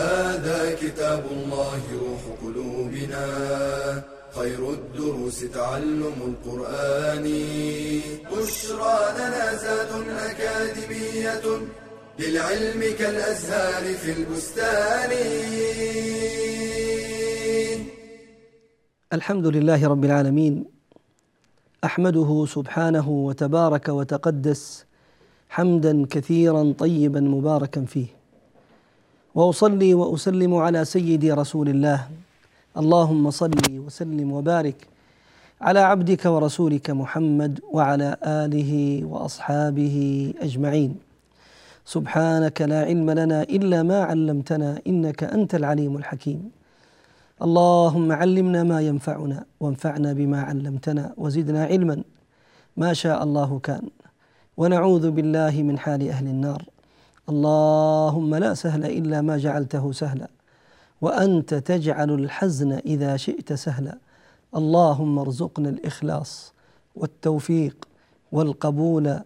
هذا كتاب الله روح قلوبنا. خير الدروس تعلم القرآن. بشرى لنا زاد أكاديمية للعلم كالأزهار في البستان. الحمد لله رب العالمين. أحمده سبحانه وتبارك وتقدس حمدا كثيرا طيبا مباركا فيه. وأصلي وأسلم على سيدي رسول الله. اللهم صل وسلم وبارك على عبدك ورسولك محمد وعلى آله وأصحابه أجمعين. سبحانك لا علم لنا إلا ما علمتنا إنك أنت العليم الحكيم. اللهم علمنا ما ينفعنا وانفعنا بما علمتنا وزدنا علما. ما شاء الله كان. ونعوذ بالله من حال أهل النار. اللهم لا سهل إلا ما جعلته سهلا وأنت تجعل الحزن إذا شئت سهلا. اللهم ارزقنا الإخلاص والتوفيق والقبول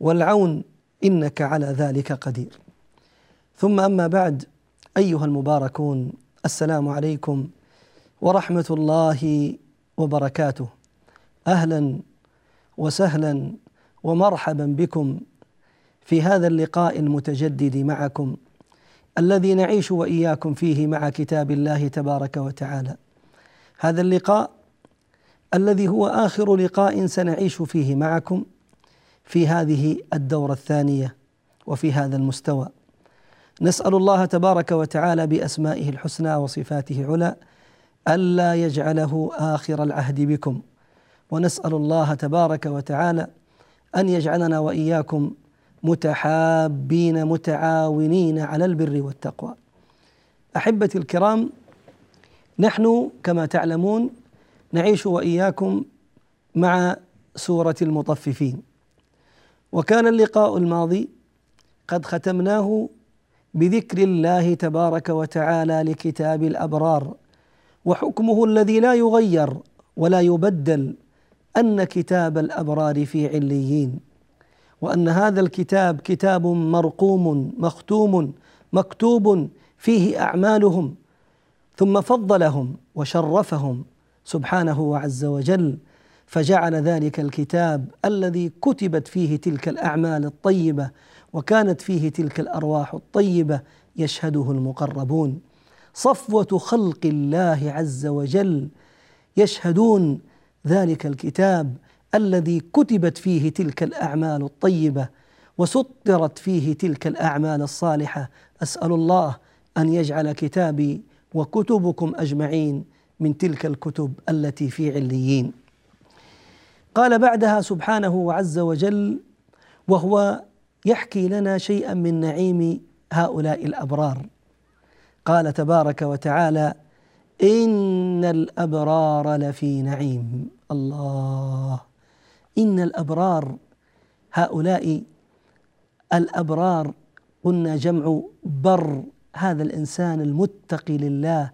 والعون إنك على ذلك قدير. ثم أما بعد أيها المباركون السلام عليكم ورحمة الله وبركاته. أهلا وسهلا ومرحبا بكم في هذا اللقاء المتجدد معكم الذي نعيش وإياكم فيه مع كتاب الله تبارك وتعالى. هذا اللقاء الذي هو آخر لقاء سنعيش فيه معكم في هذه الدورة الثانية وفي هذا المستوى. نسأل الله تبارك وتعالى بأسمائه الحسنى وصفاته العلى ألا يجعله آخر العهد بكم. ونسأل الله تبارك وتعالى أن يجعلنا وإياكم متحابين متعاونين على البر والتقوى. أحبتي الكرام نحن كما تعلمون نعيش وإياكم مع سورة المطففين. وكان اللقاء الماضي قد ختمناه بذكر الله تبارك وتعالى لكتاب الأبرار وحكمه الذي لا يغير ولا يبدل أن كتاب الأبرار في عليين. وأن هذا الكتاب كتاب مرقوم مختوم مكتوب فيه أعمالهم ثم فضلهم وشرفهم سبحانه عز وجل فجعل ذلك الكتاب الذي كتبت فيه تلك الأعمال الطيبة وكانت فيه تلك الأرواح الطيبة يشهده المقربون. صفوة خلق الله عز وجل يشهدون ذلك الكتاب الذي كتبت فيه تلك الأعمال الطيبة وسطرت فيه تلك الأعمال الصالحة. أسأل الله أن يجعل كتابي وكتبكم أجمعين من تلك الكتب التي في عليين. قال بعدها سبحانه عز وجل وهو يحكي لنا شيئا من نعيم هؤلاء الأبرار. قال تبارك وتعالى إن الأبرار لفي نعيم. الله. إن الأبرار هؤلاء الأبرار قلنا جمع بر هذا الإنسان المتقي لله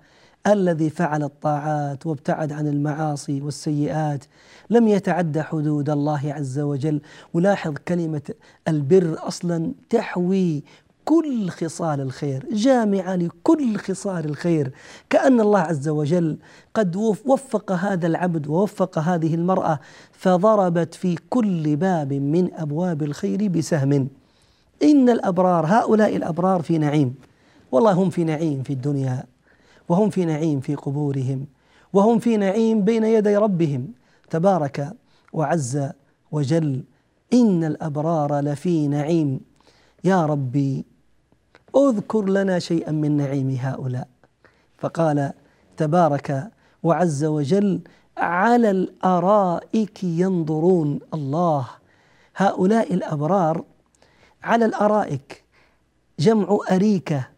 الذي فعل الطاعات وابتعد عن المعاصي والسيئات لم يتعدى حدود الله عز وجل. ولاحظ كلمة البر أصلا تحوي كل خصال الخير جامعة لكل خصال الخير. كأن الله عز وجل قد وفق هذا العبد ووفق هذه المرأة فضربت في كل باب من أبواب الخير بسهم. إن الأبرار هؤلاء الأبرار في نعيم. والله هم في نعيم في الدنيا وهم في نعيم في قبورهم وهم في نعيم بين يدي ربهم. تبارك وعز وجل إن الأبرار لفي نعيم. يا ربي اذكر لنا شيئا من نعيم هؤلاء. فقال تبارك وعز وجل على الأرائك ينظرون الله. هؤلاء الأبرار على الأرائك جمع أريكة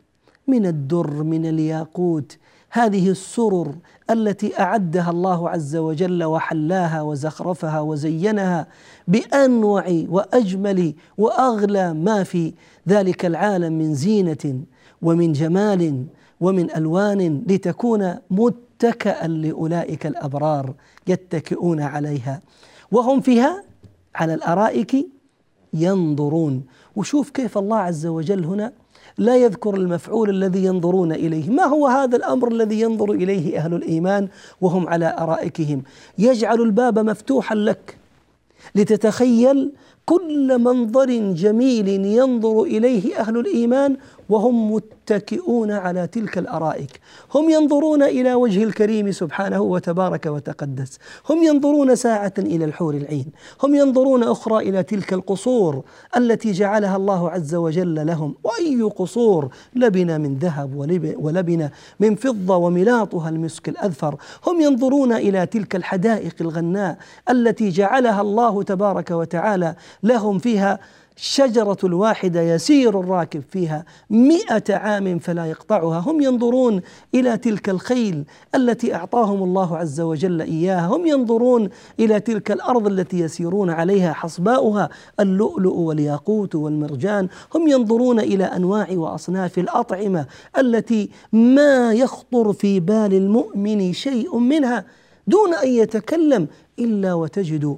من الدر من الياقوت هذه السرر التي أعدها الله عز وجل وحلاها وزخرفها وزينها بأنوع وأجمل وأغلى ما في ذلك العالم من زينة ومن جمال ومن ألوان لتكون متكئا لأولئك الأبرار يتكئون عليها. وهم فيها على الأرائك ينظرون. وشوف كيف الله عز وجل هنا لا يذكر المفعول الذي ينظرون إليه، ما هو هذا الأمر الذي ينظر إليه أهل الإيمان وهم على أرائكهم؟ يجعل الباب مفتوحا لك لتتخيل كل منظر جميل ينظر إليه أهل الإيمان وهم متكئون على تلك الأرائك. هم ينظرون إلى وجه الكريم سبحانه وتبارك وتقدس. هم ينظرون ساعة إلى الحور العين. هم ينظرون أخرى إلى تلك القصور التي جعلها الله عز وجل لهم. وأي قصور لبن من ذهب ولبن من فضة وملاطها المسك الأذفر. هم ينظرون إلى تلك الحدائق الغناء التي جعلها الله تبارك وتعالى لهم فيها الشجرة الواحدة يسير الراكب فيها مئة عام فلا يقطعها. هم ينظرون إلى تلك الخيل التي أعطاهم الله عز وجل إياها. هم ينظرون إلى تلك الأرض التي يسيرون عليها حصباؤها اللؤلؤ والياقوت والمرجان. هم ينظرون إلى أنواع وأصناف الأطعمة التي ما يخطر في بال المؤمن شيء منها دون أن يتكلم إلا وتجد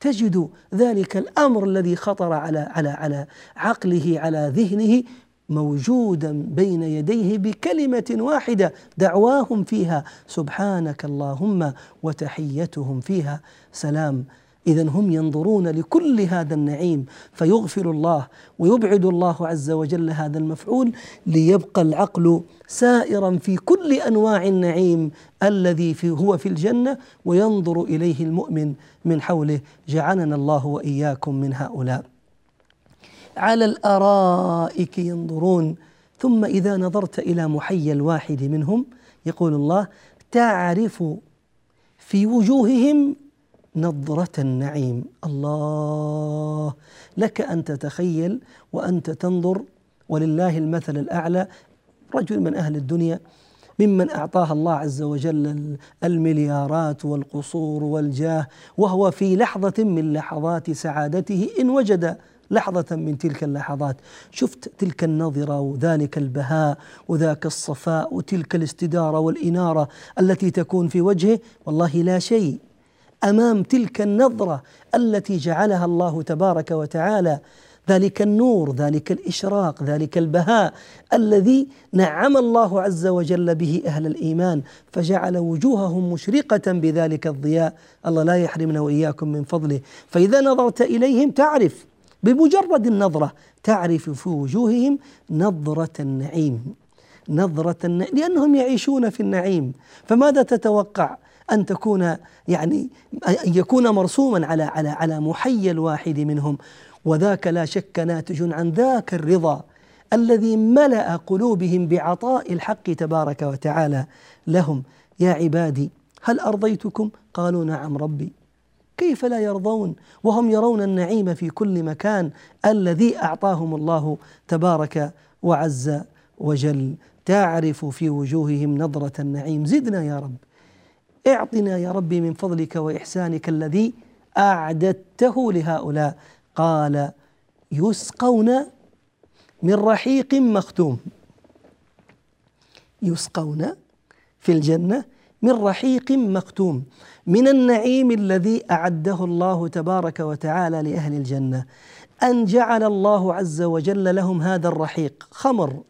تجد ذلك الأمر الذي خطر على على على عقله على ذهنه موجودا بين يديه بكلمة واحدة دعواهم فيها سبحانك اللهم وتحيتهم فيها. سلام. اذا هم ينظرون لكل هذا النعيم فيغفر الله ويبعد الله عز وجل هذا المفعول ليبقى العقل سائرا في كل أنواع النعيم الذي في هو في الجنة وينظر إليه المؤمن من حوله. جعلنا الله وإياكم من هؤلاء. على الأرائك ينظرون. ثم إذا نظرت إلى محيي الواحد منهم يقول الله تعرف في وجوههم نظرة النعيم. الله لك أن تتخيل وأنت تنظر ولله المثل الأعلى. رجل من أهل الدنيا ممن أعطاها الله عز وجل المليارات والقصور والجاه وهو في لحظة من لحظات سعادته إن وجد لحظة من تلك اللحظات. شفت تلك النظرة وذلك البهاء وذاك الصفاء وتلك الاستدارة والإنارة التي تكون في وجهه؟ والله لا شيء. أمام تلك النظرة التي جعلها الله تبارك وتعالى ذلك النور ذلك الإشراق ذلك البهاء الذي نعم الله عز وجل به أهل الإيمان فجعل وجوههم مشرقة بذلك الضياء. الله لا يحرمنا وإياكم من فضله. فإذا نظرت إليهم تعرف بمجرد النظرة تعرف في وجوههم نظرة النعيم. نظرة النعيم لأنهم يعيشون في النعيم. فماذا تتوقع؟ أن تكون يعني أن يكون مرسوما على على على محيي الواحد منهم. وذاك لا شك ناتج عن ذاك الرضا الذي ملأ قلوبهم بعطاء الحق تبارك وتعالى لهم. يا عبادي هل أرضيتكم؟ قالوا نعم ربي. كيف لا يرضون؟ وهم يرون النعيم في كل مكان الذي أعطاهم الله تبارك وعز وجل. تعرف في وجوههم نظرة النعيم. زدنا يا رب. اعطنا يا ربي من فضلك وإحسانك الذي أعددته لهؤلاء. قال يسقون من رحيق مختوم. يسقون في الجنة من رحيق مختوم. من النعيم الذي أعده الله تبارك وتعالى لأهل الجنة. أن جعل الله عز وجل لهم هذا الرحيق. خمر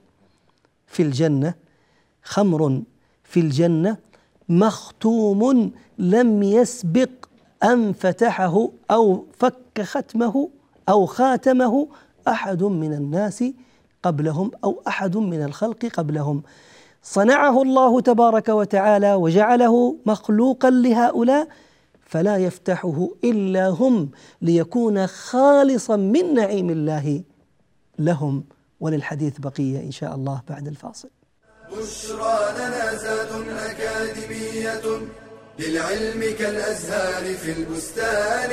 في الجنة خمر في الجنة مختوم لم يسبق أن فتحه أو فك ختمه أو خاتمه أحد من الناس قبلهم أو أحد من الخلق قبلهم. صنعه الله تبارك وتعالى وجعله مخلوقا لهؤلاء فلا يفتحه إلا هم ليكون خالصا من نعيم الله لهم. وللحديث بقية إن شاء الله بعد الفاصل. بشرى لنا زاد أكاديمية للعلم كالأزهار في البستان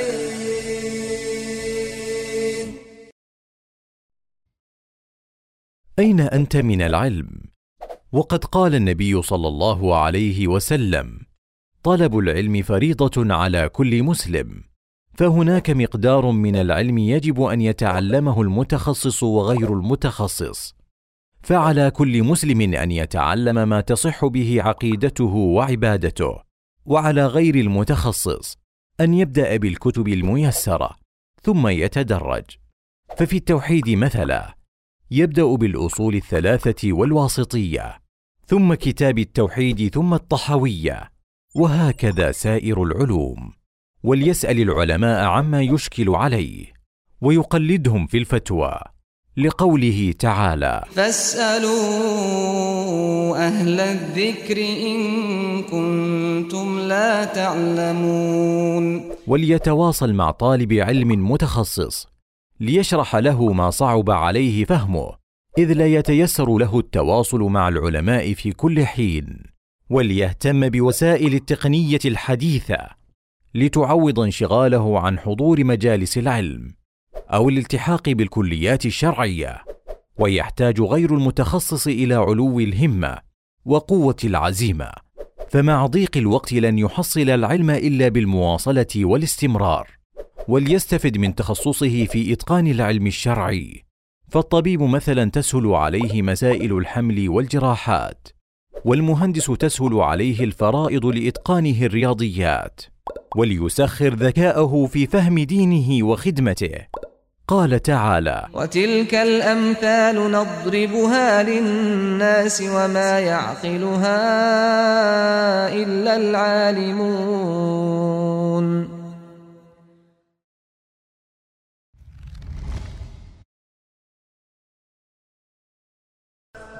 أين أنت من العلم؟ وقد قال النبي صلى الله عليه وسلم طلب العلم فريضة على كل مسلم فهناك مقدار من العلم يجب أن يتعلمه المتخصص وغير المتخصص فعلى كل مسلم أن يتعلم ما تصح به عقيدته وعبادته وعلى غير المتخصص أن يبدأ بالكتب الميسرة ثم يتدرج. ففي التوحيد مثلا يبدأ بالأصول الثلاثة والواسطية ثم كتاب التوحيد ثم الطحويه وهكذا سائر العلوم. وليسأل العلماء عما يشكل عليه ويقلدهم في الفتوى. لقوله تعالى فاسألوا أهل الذكر إن كنتم لا تعلمون. وليتواصل مع طالب علم متخصص ليشرح له ما صعب عليه فهمه إذ لا يتيسر له التواصل مع العلماء في كل حين. وليهتم بوسائل التقنية الحديثة لتعوض انشغاله عن حضور مجالس العلم. أو الالتحاق بالكليات الشرعية ويحتاج غير المتخصص إلى علو الهمة وقوة العزيمة فمع ضيق الوقت لن يحصل العلم إلا بالمواصلة والاستمرار وليستفد من تخصصه في إتقان العلم الشرعي فالطبيب مثلا تسهل عليه مسائل الحمل والجراحات والمهندس تسهل عليه الفرائض لإتقانه الرياضيات وليسخر ذكاءه في فهم دينه وخدمته. قال تعالى وتلك الأمثال نضربها للناس وما يعقلها إلا العالمون.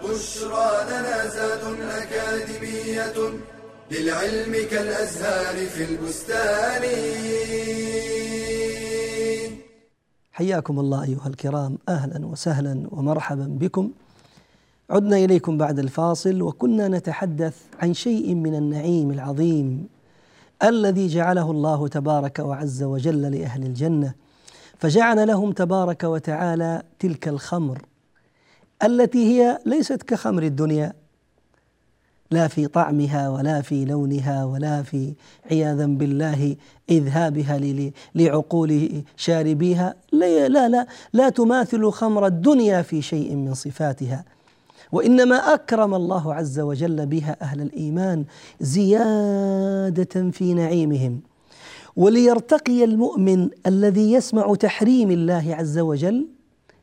بشرى لنا زاد أكاديمية للعلم كالأزهار في البستان. حياكم الله أيها الكرام. أهلا وسهلا ومرحبا بكم. عدنا إليكم بعد الفاصل وكنا نتحدث عن شيء من النعيم العظيم الذي جعله الله تبارك وعز وجل لأهل الجنة. فجعل لهم تبارك وتعالى تلك الخمر التي هي ليست كخمر الدنيا لا في طعمها ولا في لونها ولا في عياذا بالله إذهابها لعقول شاربيها. لا لا لا, لا تماثل خمر الدنيا في شيء من صفاتها. وإنما أكرم الله عز وجل بها أهل الإيمان زيادة في نعيمهم. وليرتقي المؤمن الذي يسمع تحريم الله عز وجل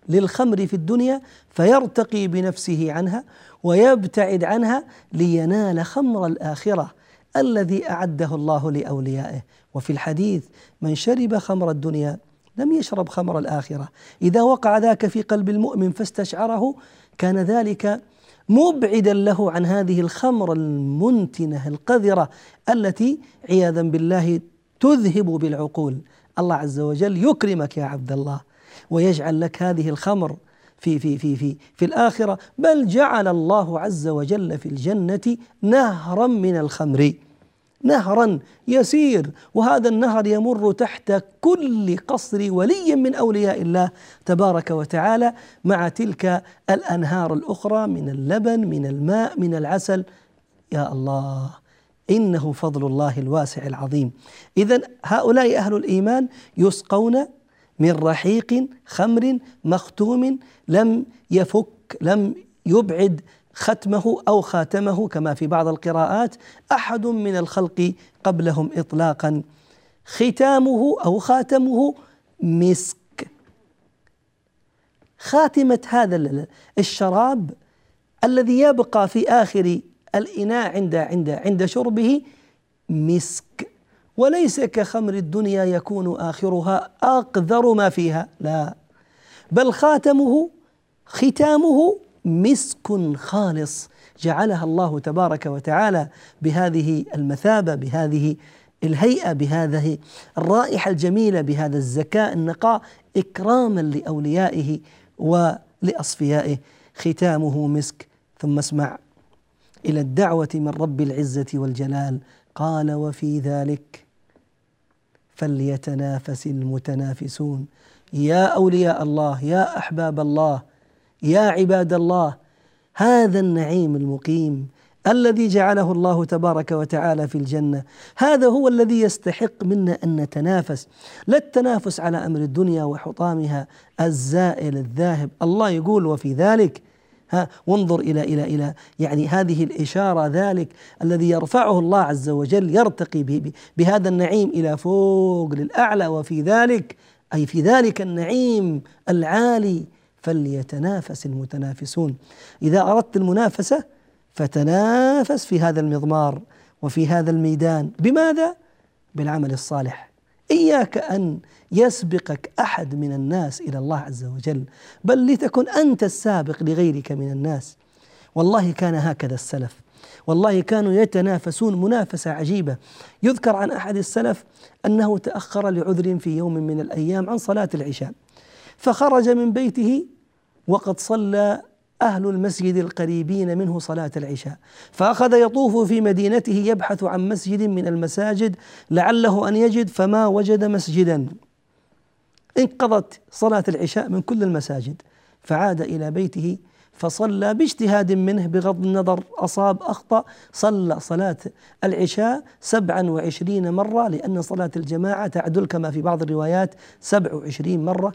للخمر في الدنيا فيرتقي بنفسه عنها. ويبتعد عنها لينال خمر الآخرة الذي أعده الله لأوليائه. وفي الحديث من شرب خمر الدنيا لم يشرب خمر الآخرة. إذا وقع ذاك في قلب المؤمن فاستشعره كان ذلك مبعدا له عن هذه الخمر المنتنة القذرة التي عياذا بالله تذهب بالعقول. الله عز وجل يكرمك يا عبد الله ويجعل لك هذه الخمر في في في في في الآخرة. بل جعل الله عز وجل في الجنة نهرا من الخمر. نهرا يسير. وهذا النهر يمر تحت كل قصر ولي من أولياء الله تبارك وتعالى مع تلك الأنهار الأخرى من اللبن من الماء من العسل. يا الله إنه فضل الله الواسع العظيم. اذا هؤلاء أهل الإيمان يسقون من رحيق خمر مختوم لم يفك لم يبعد ختمه أو خاتمه كما في بعض القراءات أحد من الخلق قبلهم اطلاقا. ختامه أو خاتمه مسك. خاتمة هذا الشراب الذي يبقى في آخر الإناء عند عند عند شربه مسك. وليس كخمر الدنيا يكون آخرها أقذر ما فيها. لا. بل خاتمه ختامه مسك خالص. جعلها الله تبارك وتعالى بهذه المثابة بهذه الهيئة بهذه الرائحة الجميلة بهذا الزكاء النقاء إكراما لأوليائه ولأصفيائه. ختامه مسك. ثم اسمع. إلى الدعوة من رب العزة والجلال. قال وفي ذلك. فليتنافس المتنافسون. يا أولياء الله يا أحباب الله يا عباد الله هذا النعيم المقيم الذي جعله الله تبارك وتعالى في الجنة. هذا هو الذي يستحق منا أن نتنافس. لا التنافس على أمر الدنيا وحطامها الزائل الذاهب. الله يقول وفي ذلك ها وانظر إلى إلى إلى يعني هذه الإشارة ذلك الذي يرفعه الله عز وجل يرتقي بهذا النعيم إلى فوق للأعلى وفي ذلك أي في ذلك النعيم العالي فليتنافس المتنافسون. إذا أردت المنافسة فتنافس في هذا المضمار وفي هذا الميدان. بماذا؟ بالعمل الصالح. إياك أن يسبقك أحد من الناس إلى الله عز وجل بل لتكن أنت السابق لغيرك من الناس. والله كان هكذا السلف. والله كانوا يتنافسون منافسة عجيبة. يذكر عن أحد السلف أنه تأخر لعذر في يوم من الأيام عن صلاة العشاء فخرج من بيته وقد صلى أهل المسجد القريبين منه صلاة العشاء. فأخذ يطوف في مدينته يبحث عن مسجد من المساجد لعله أن يجد فما وجد مسجدا. انقضت صلاة العشاء من كل المساجد فعاد إلى بيته فصلى باجتهاد منه بغض النظر أصاب أخطأ صلى صلاة العشاء سبعا وعشرين مرة لأن صلاة الجماعة تعدل كما في بعض الروايات سبع وعشرين مرة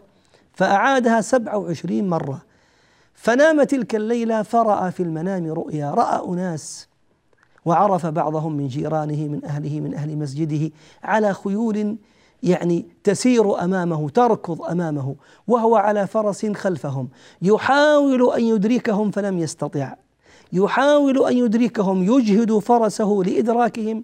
فأعادها سبع وعشرين مرة. فنام تلك الليلة فرأى في المنام رؤيا رأى أناس وعرف بعضهم من جيرانه من أهله من أهل مسجده على خيول يعني تسير أمامه تركض أمامه وهو على فرس خلفهم. يحاول أن يدركهم فلم يستطع. يحاول أن يدركهم يجهد فرسه لإدراكهم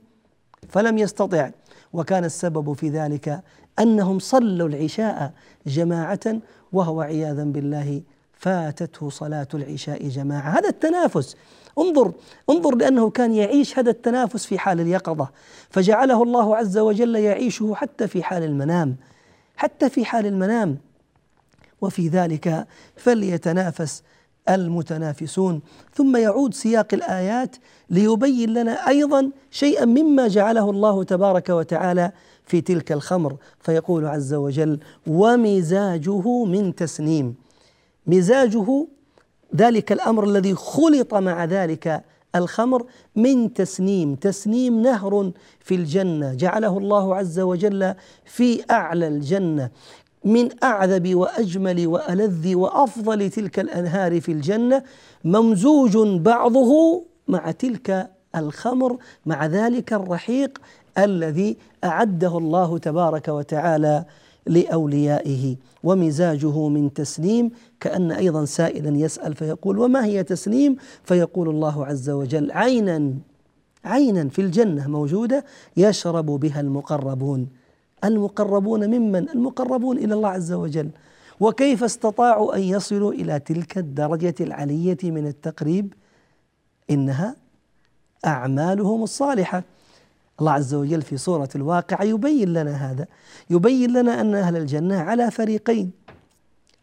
فلم يستطع. وكان السبب في ذلك أنهم صلوا العشاء جماعة وهو عياذا بالله فاتته صلاة العشاء جماعة. هذا التنافس انظر انظر لأنه كان يعيش هذا التنافس في حال اليقظة. فجعله الله عز وجل يعيشه حتى في حال المنام حتى في حال المنام. وفي ذلك فليتنافس المتنافسون. ثم يعود سياق الآيات ليبين لنا أيضا شيئا مما جعله الله تبارك وتعالى في تلك الخمر. فيقول عز وجل ومزاجه من تسنيم مزاجه ذلك الأمر الذي خلط مع ذلك الخمر من تسنيم. تسنيم نهر في الجنة. جعله الله عز وجل في أعلى الجنة. من أعذب وأجمل وألذ وأفضل تلك الأنهار في الجنة. ممزوج بعضه مع تلك الخمر مع ذلك الرحيق الذي أعده الله تبارك وتعالى لأوليائه ومزاجه من تسنيم كأن أيضا سائلا يسأل فيقول وما هي تسنيم فيقول الله عز وجل عينا عينا في الجنة موجودة يشرب بها المقربون. المقربون ممن؟ المقربون إلى الله عز وجل. وكيف استطاعوا أن يصلوا إلى تلك الدرجة العلية من التقريب؟ إنها أعمالهم الصالحة. الله عز وجل في سورة الواقعة يبين لنا هذا يبين لنا أن أهل الجنة على فريقين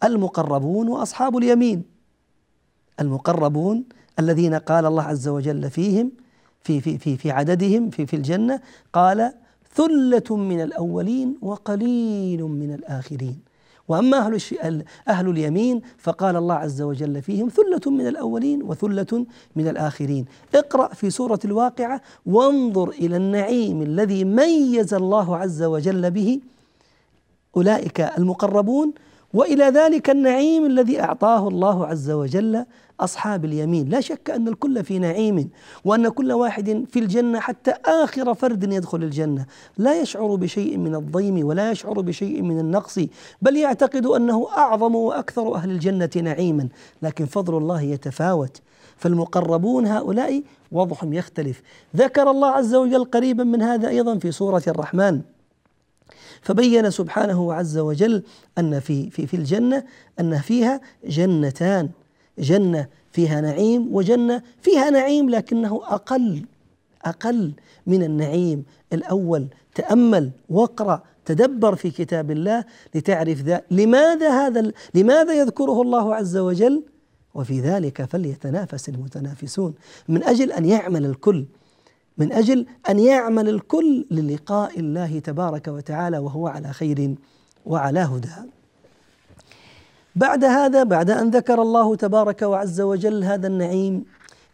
المقربون وأصحاب اليمين. المقربون الذين قال الله عز وجل فيهم في في في في عددهم في في الجنة قال ثلة من الأولين وقليل من الآخرين. وأما أهل أهل اليمين فقال الله عز وجل فيهم ثلة من الأولين وثلة من الآخرين. اقرأ في سورة الواقعة وانظر إلى النعيم الذي ميز الله عز وجل به أولئك المقربون وإلى ذلك النعيم الذي أعطاه الله عز وجل أصحاب اليمين، لا شك أن الكل في نعيم وأن كل واحد في الجنة حتى آخر فرد يدخل الجنة، لا يشعر بشيء من الضيم ولا يشعر بشيء من النقص، بل يعتقد أنه أعظم وأكثر أهل الجنة نعيما، لكن فضل الله يتفاوت، فالمقربون هؤلاء وضعهم يختلف، ذكر الله عز وجل قريبا من هذا أيضا في سورة الرحمن. فبين سبحانه عز وجل أن في في في الجنة أن فيها جنتان جنة فيها نعيم وجنة فيها نعيم لكنه أقل أقل من النعيم الأول. تأمل واقرأ تدبر في كتاب الله لتعرف ذا لماذا هذا لماذا يذكره الله عز وجل؟ وفي ذلك فليتنافس المتنافسون. من أجل أن يعمل الكل من أجل أن يعمل الكل للقاء الله تبارك وتعالى وهو على خير وعلى هدى. بعد هذا بعد أن ذكر الله تبارك وعز وجل هذا النعيم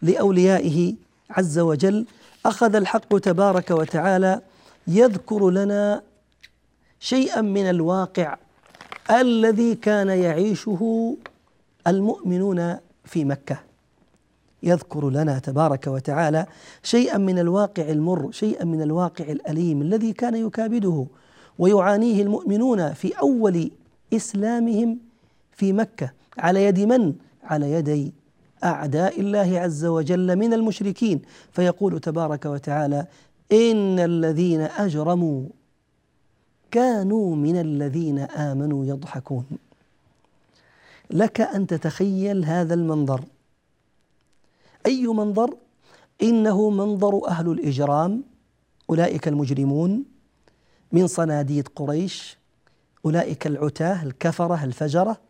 لأوليائه عز وجل أخذ الحق تبارك وتعالى يذكر لنا شيئا من الواقع الذي كان يعيشه المؤمنون في مكة. يذكر لنا تبارك وتعالى شيئا من الواقع المر شيئا من الواقع الأليم الذي كان يكابده ويعانيه المؤمنون في أول إسلامهم في مكة على يد من؟ على يدي أعداء الله عز وجل من المشركين. فيقول تبارك وتعالى إن الذين أجرموا كانوا من الذين آمنوا يضحكون. لك أن تتخيل هذا المنظر. أي منظر؟ إنه منظر أهل الإجرام أولئك المجرمون من صناديد قريش أولئك العتاة الكفرة الفجرة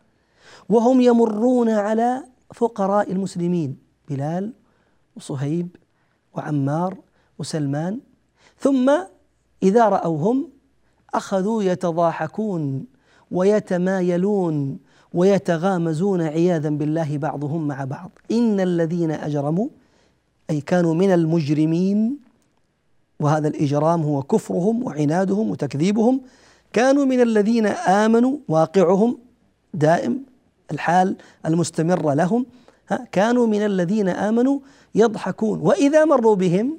وهم يمرون على فقراء المسلمين بلال وصهيب وعمار وسلمان. ثم إذا رأوهم أخذوا يتضاحكون ويتمايلون ويتغامزون عياذا بالله بعضهم مع بعض. إن الذين أجرموا أي كانوا من المجرمين وهذا الإجرام هو كفرهم وعنادهم وتكذيبهم كانوا من الذين آمنوا واقعهم دائم الحال المستمره لهم كانوا من الذين آمنوا يضحكون. وإذا مروا بهم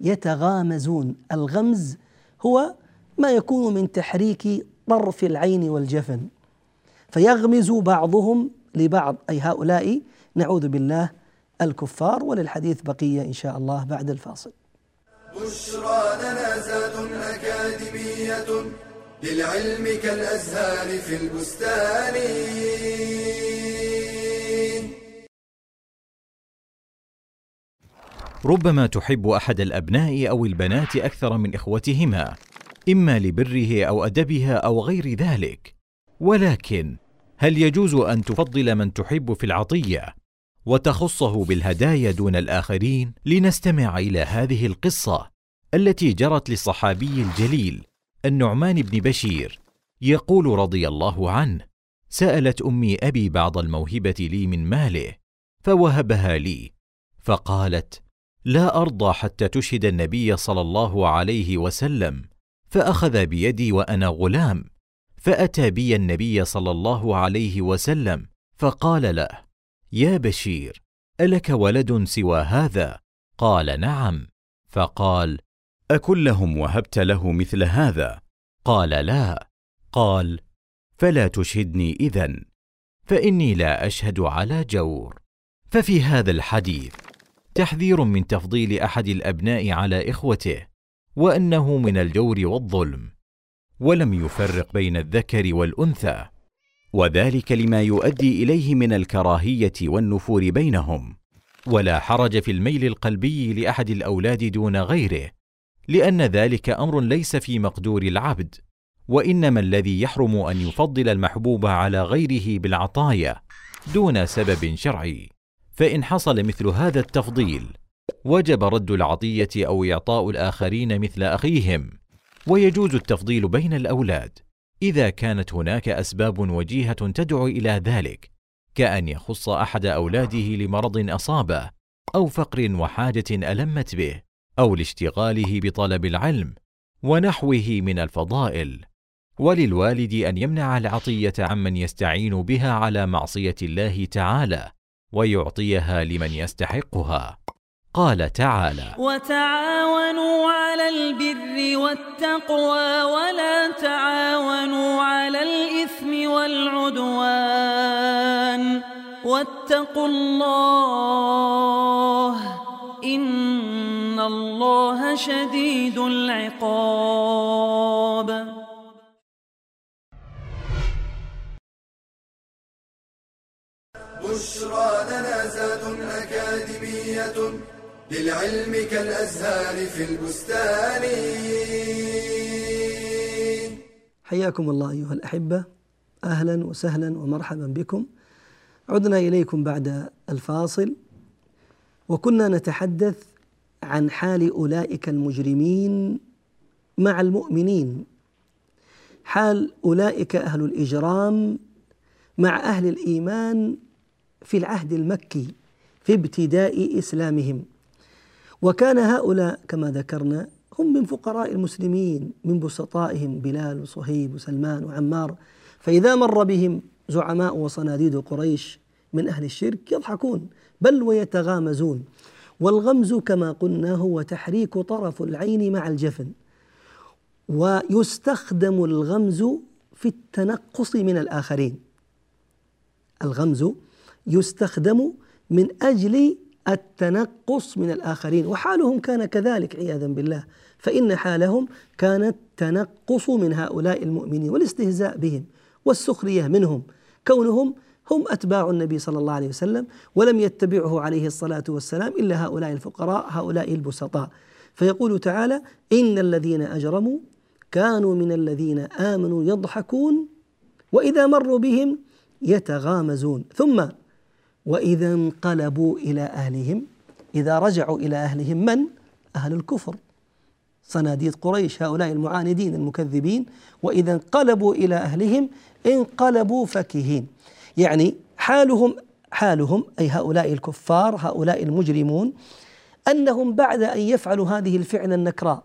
يتغامزون. الغمز هو ما يكون من تحريك طرف العين والجفن. فيغمز بعضهم لبعض أي هؤلاء نعوذ بالله الكفار وللحديث بقية إن شاء الله بعد الفاصل. بشرى لنا زاد أكاديمية للعلم كالأزهار في البستان. ربما تحب أحد الأبناء أو البنات أكثر من إخوتهما إما لبره أو أدبها أو غير ذلك ولكن هل يجوز أن تفضل من تحب في العطية وتخصه بالهدايا دون الآخرين لنستمع إلى هذه القصة التي جرت للصحابي الجليل النعمان بن بشير يقول رضي الله عنه سألت أمي أبي بعض الموهبة لي من ماله فوهبها لي فقالت لا أرضى حتى تشهد النبي صلى الله عليه وسلم فأخذ بيدي وأنا غلام فأتى بي النبي صلى الله عليه وسلم فقال له يا بشير ألك ولد سوى هذا قال نعم. فقال اكلهم وهبت له مثل هذا. قال لا. قال فلا تشهدني إذن فإني لا أشهد على جور. ففي هذا الحديث تحذير من تفضيل أحد الأبناء على إخوته وأنه من الجور والظلم. ولم يفرق بين الذكر والأنثى. وذلك لما يؤدي إليه من الكراهية والنفور بينهم. ولا حرج في الميل القلبي لأحد الأولاد دون غيره لأن ذلك أمر ليس في مقدور العبد. وإنما الذي يحرم أن يفضل المحبوب على غيره بالعطايا دون سبب شرعي. فإن حصل مثل هذا التفضيل وجب رد العطية أو إعطاء الآخرين مثل أخيهم. ويجوز التفضيل بين الأولاد. إذا كانت هناك أسباب وجيهة تدعو إلى ذلك كأن يخص أحد أولاده لمرض أصابه أو فقر وحاجة ألمت به أو لاشتغاله بطلب العلم ونحوه من الفضائل. وللوالد أن يمنع العطية عمن يستعين بها على معصية الله تعالى ويعطيها لمن يستحقها. قال تعالى وتعاونوا على البر والتقوى ولا تعاونوا على الإثم والعدوان واتقوا الله إن الله شديد العقاب. بشرى لنا زاد أكاديمية للعلم كالأزهار في البستان. حياكم الله أيها الأحبة. أهلا وسهلا ومرحبا بكم. عدنا إليكم بعد الفاصل. وكنا نتحدث عن حال أولئك المجرمين مع المؤمنين. حال أولئك أهل الإجرام مع أهل الإيمان في العهد المكي في ابتداء إسلامهم. وكان هؤلاء كما ذكرنا هم من فقراء المسلمين من بسطائهم بلال وصهيب وسلمان وعمار. فإذا مر بهم زعماء وصناديد قريش من أهل الشرك يضحكون بل ويتغامزون. والغمز كما قلنا هو تحريك طرف العين مع الجفن. ويستخدم الغمز في التنقص من الآخرين. الغمز يستخدم من أجل التنقص من الآخرين وحالهم كان كذلك عياذا بالله فإن حالهم كانت تنقص من هؤلاء المؤمنين والاستهزاء بهم والسخرية منهم كونهم هم أتباع النبي صلى الله عليه وسلم ولم يتبعه عليه الصلاة والسلام إلا هؤلاء الفقراء هؤلاء البسطاء. فيقول تعالى إن الذين أجرموا كانوا من الذين آمنوا يضحكون وإذا مروا بهم يتغامزون. ثم وإذا انقلبوا إلى أهلهم إذا رجعوا إلى أهلهم من؟ أهل الكفر. صناديد قريش هؤلاء المعاندين المكذبين. وإذا انقلبوا إلى أهلهم انقلبوا فكهين. يعني حالهم حالهم أي هؤلاء الكفار هؤلاء المجرمون أنهم بعد أن يفعلوا هذه الفعل النكراء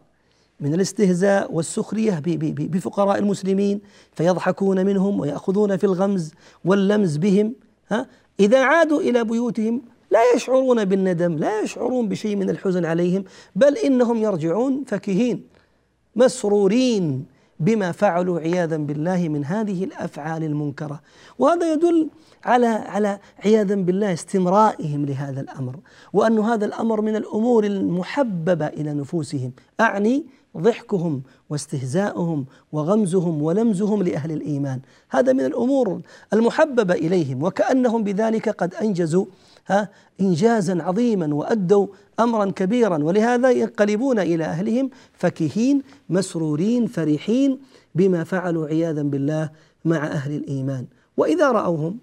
من الاستهزاء والسخرية بفقراء المسلمين فيضحكون منهم ويأخذون في الغمز واللمز بهم ها؟ إذا عادوا إلى بيوتهم لا يشعرون بالندم لا يشعرون بشيء من الحزن عليهم بل إنهم يرجعون فكهين مسرورين بما فعلوا عياذا بالله من هذه الأفعال المنكرة. وهذا يدل على على عياذا بالله استمرائهم لهذا الأمر وأن هذا الأمر من الأمور المحببة إلى نفوسهم. أعني ضحكهم واستهزاؤهم وغمزهم ولمزهم لأهل الإيمان. هذا من الأمور المحببة إليهم وكأنهم بذلك قد أنجزوا ها انجازا عظيما وأدوا امرا كبيرا. ولهذا ينقلبون إلى أهلهم فكهين مسرورين فرحين بما فعلوا عياذا بالله مع أهل الإيمان. وإذا رأوهم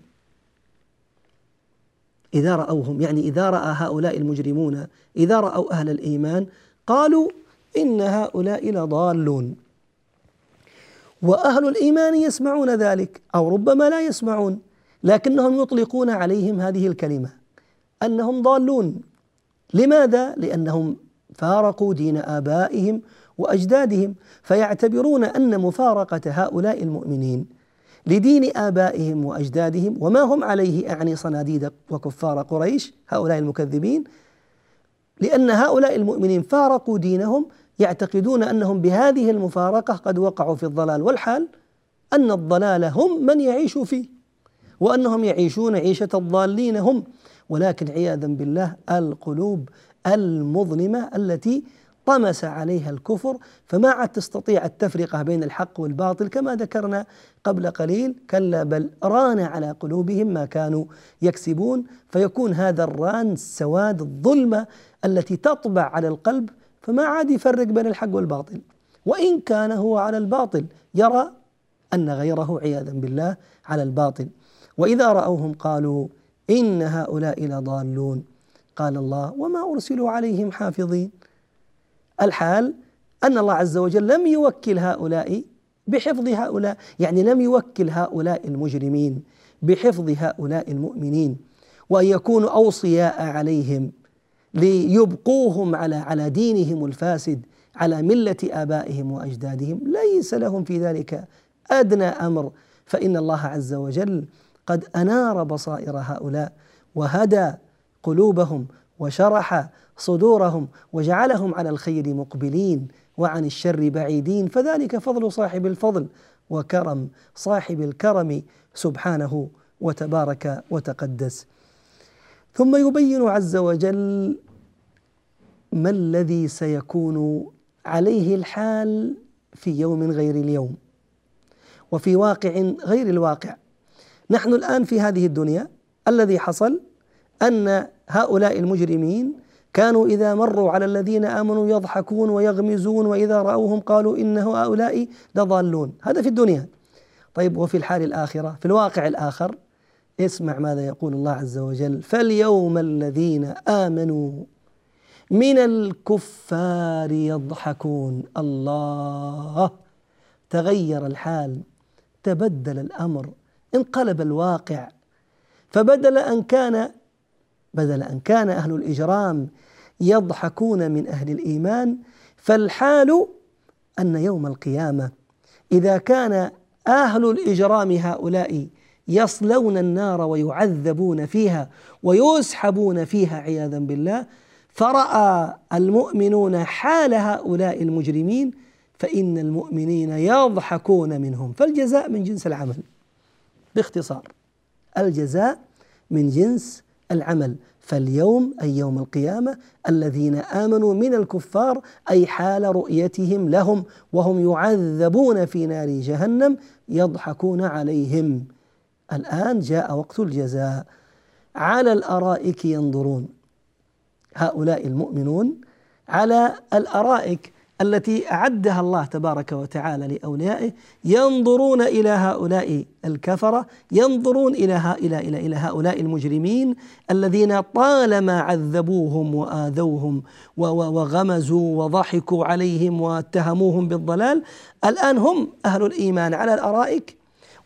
إذا رأوهم يعني إذا رأى هؤلاء المجرمون إذا رأوا أهل الإيمان قالوا إن هؤلاء لضالون وأهل الإيمان يسمعون ذلك أو ربما لا يسمعون لكنهم يطلقون عليهم هذه الكلمة أنهم ضالون لماذا؟ لأنهم فارقوا دين آبائهم وأجدادهم فيعتبرون أن مفارقة هؤلاء المؤمنين لدين آبائهم وأجدادهم وما هم عليه أعني صناديد وكفار قريش هؤلاء المكذبين لأن هؤلاء المؤمنين فارقوا دينهم يعتقدون أنهم بهذه المفارقة قد وقعوا في الضلال والحال أن الضلال هم من يعيش فيه وأنهم يعيشون عيشة الضالين هم. ولكن عياذا بالله القلوب المظلمة التي طمس عليها الكفر فما عاد تستطيع التفرقة بين الحق والباطل كما ذكرنا قبل قليل كلا بل ران على قلوبهم ما كانوا يكسبون. فيكون هذا الران سواد الظلمة التي تطبع على القلب فما عاد يفرق بين الحق والباطل. وإن كان هو على الباطل يرى أن غيره عياذا بالله على الباطل. وإذا رأوهم قالوا إن هؤلاء لضالون. قال الله وما أرسلوا عليهم حافظين. الحال أن الله عز وجل لم يوكل هؤلاء بحفظ هؤلاء يعني لم يوكل هؤلاء المجرمين بحفظ هؤلاء المؤمنين. وأن يكونوا أوصياء عليهم. ليبقوهم على على دينهم الفاسد على ملة آبائهم وأجدادهم. ليس لهم في ذلك أدنى أمر. فإن الله عز وجل قد أنار بصائر هؤلاء وهدى قلوبهم وشرح صدورهم وجعلهم على الخير مقبلين وعن الشر بعيدين. فذلك فضل صاحب الفضل وكرم صاحب الكرم سبحانه وتبارك وتقدس. ثم يبين عز وجل ما الذي سيكون عليه الحال في يوم غير اليوم وفي واقع غير الواقع. نحن الآن في هذه الدنيا الذي حصل أن هؤلاء المجرمين كانوا إذا مروا على الذين آمنوا يضحكون ويغمزون وإذا رأوهم قالوا إن هؤلاء لضالون. هذا في الدنيا. طيب وفي الحال الآخرة في الواقع الآخر اسمع ماذا يقول الله عز وجل فاليوم الذين آمنوا من الكفار يضحكون. الله! تغير الحال تبدل الأمر انقلب الواقع. فبدل أن كان بدل أن كان أهل الإجرام يضحكون من أهل الإيمان فالحال أن يوم القيامة إذا كان أهل الإجرام هؤلاء يصلون النار ويعذبون فيها ويسحبون فيها عياذا بالله. فرأى المؤمنون حال هؤلاء المجرمين فإن المؤمنين يضحكون منهم. فالجزاء من جنس العمل. باختصار الجزاء من جنس العمل. فاليوم أي يوم القيامة الذين آمنوا من الكفار أي حال رؤيتهم لهم وهم يعذبون في نار جهنم يضحكون عليهم. الآن جاء وقت الجزاء. على الأرائك ينظرون. هؤلاء المؤمنون على الأرائك التي أعدها الله تبارك وتعالى لأوليائه ينظرون إلى هؤلاء الكفرة ينظرون إلى إلى إلى إلى هؤلاء المجرمين الذين طالما عذبوهم وآذوهم وغمزوا وضحكوا عليهم واتهموهم بالضلال الآن هم أهل الإيمان. على الأرائك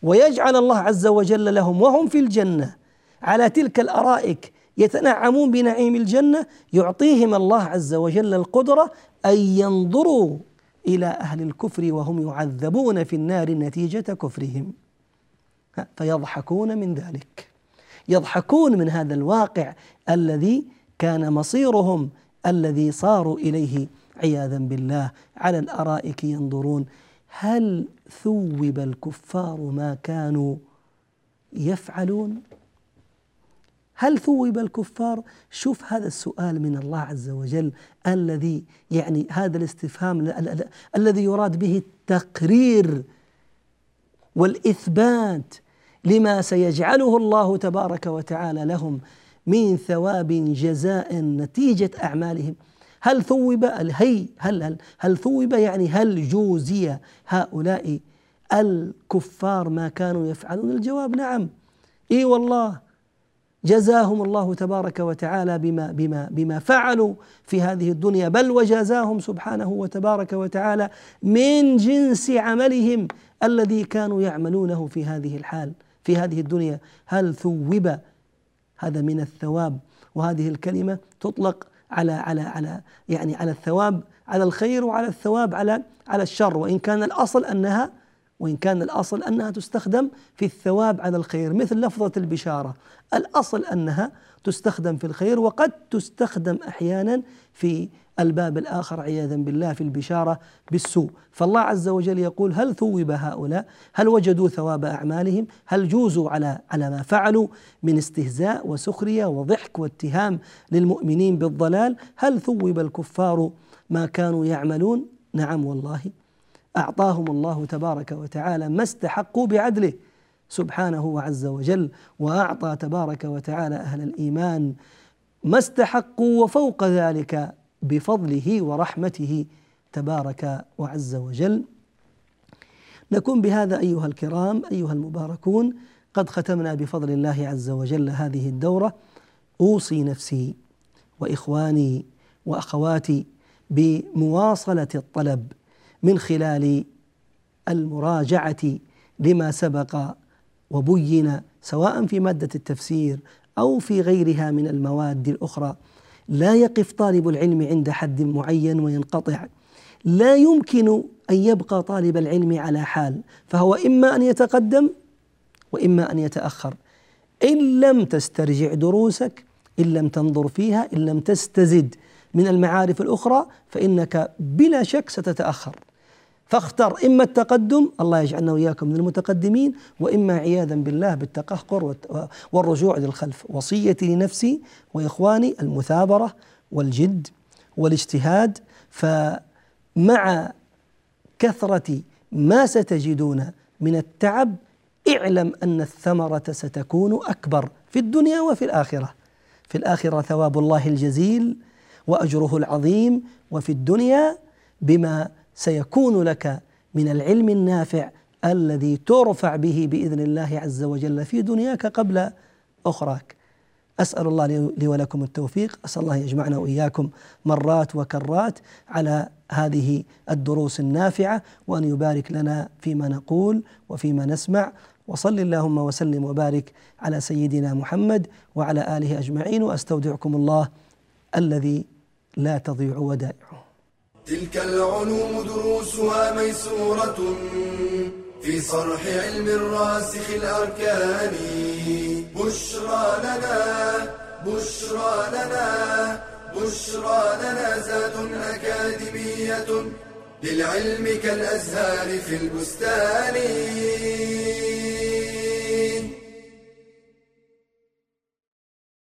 ويجعل الله عز وجل لهم وهم في الجنة. على تلك الأرائك يتنعمون بنعيم الجنة يعطيهم الله عز وجل القدرة أن ينظروا إلى أهل الكفر وهم يعذبون في النار نتيجة كفرهم. فيضحكون من ذلك. يضحكون من هذا الواقع الذي كان مصيرهم الذي صاروا إليه عياذا بالله. على الأرائك ينظرون هل ثوب الكفار ما كانوا يفعلون هل ثوب الكفار؟ شوف هذا السؤال من الله عز وجل الذي يعني هذا الاستفهام الذي يراد به التقرير والإثبات لما سيجعله الله تبارك وتعالى لهم من ثواب جزاء نتيجة أعمالهم هل ثوب هي هل هل هل ثوب يعني هل جوزي هؤلاء الكفار ما كانوا يفعلون؟ الجواب نعم. إي والله. جزاهم الله تبارك وتعالى بما بما بما فعلوا في هذه الدنيا بل وجازاهم سبحانه وتبارك وتعالى من جنس عملهم الذي كانوا يعملونه في هذه الحال في هذه الدنيا. هل ثوب؟ هذا من الثواب. وهذه الكلمة تطلق على على على يعني على الثواب على الخير وعلى الثواب على على الشر. وإن كان الأصل أنها وإن كان الأصل أنها تستخدم في الثواب على الخير مثل لفظة البشارة. الأصل أنها تستخدم في الخير وقد تستخدم أحيانا في الباب الآخر عياذا بالله في البشارة بالسوء. فالله عز وجل يقول هل ثوب هؤلاء؟ هل وجدوا ثواب أعمالهم؟ هل جوزوا على على ما فعلوا من استهزاء وسخرية وضحك واتهام للمؤمنين بالضلال؟ هل ثوب الكفار ما كانوا يعملون؟ نعم والله. أعطاهم الله تبارك وتعالى ما استحقوا بعدله. سبحانه وعز وجل وأعطى تبارك وتعالى أهل الإيمان ما استحقوا وفوق ذلك بفضله ورحمته تبارك وعز وجل. نكون بهذا أيها الكرام أيها المباركون قد ختمنا بفضل الله عز وجل هذه الدورة. أوصي نفسي وإخواني وأخواتي بمواصلة الطلب من خلال المراجعة لما سبق وبين سواء في مادة التفسير أو في غيرها من المواد الأخرى. لا يقف طالب العلم عند حد معين وينقطع. لا يمكن أن يبقى طالب العلم على حال فهو إما أن يتقدم وإما أن يتأخر. إن لم تسترجع دروسك إن لم تنظر فيها إن لم تستزد من المعارف الأخرى فإنك بلا شك ستتأخر. فاختر إما التقدم الله يجعلنا وإياكم من المتقدمين وإما عياذا بالله بالتقهقر والرجوع للخلف وصيتي لنفسي وإخواني المثابرة والجد والاجتهاد فمع كثرة ما ستجدون من التعب اعلم أن الثمرة ستكون أكبر في الدنيا وفي الآخرة. في الآخرة ثواب الله الجزيل وأجره العظيم وفي الدنيا بما سيكون لك من العلم النافع الذي ترفع به بإذن الله عز وجل في دنياك قبل أخراك. أسأل الله لي ولكم التوفيق، أسأل الله يجمعنا وإياكم مرات وكرات على هذه الدروس النافعة وأن يبارك لنا فيما نقول وفيما نسمع. وصل اللهم وسلم وبارك على سيدنا محمد وعلى آله أجمعين. وأستودعكم الله الذي لا تضيع ودائعه. تلك العلوم دروسها ميسورة في صرح علم الراسخ الأركان. بشرى لنا بشرى لنا بشرى لنا زاد أكاديمية للعلم كالأزهار في البستان.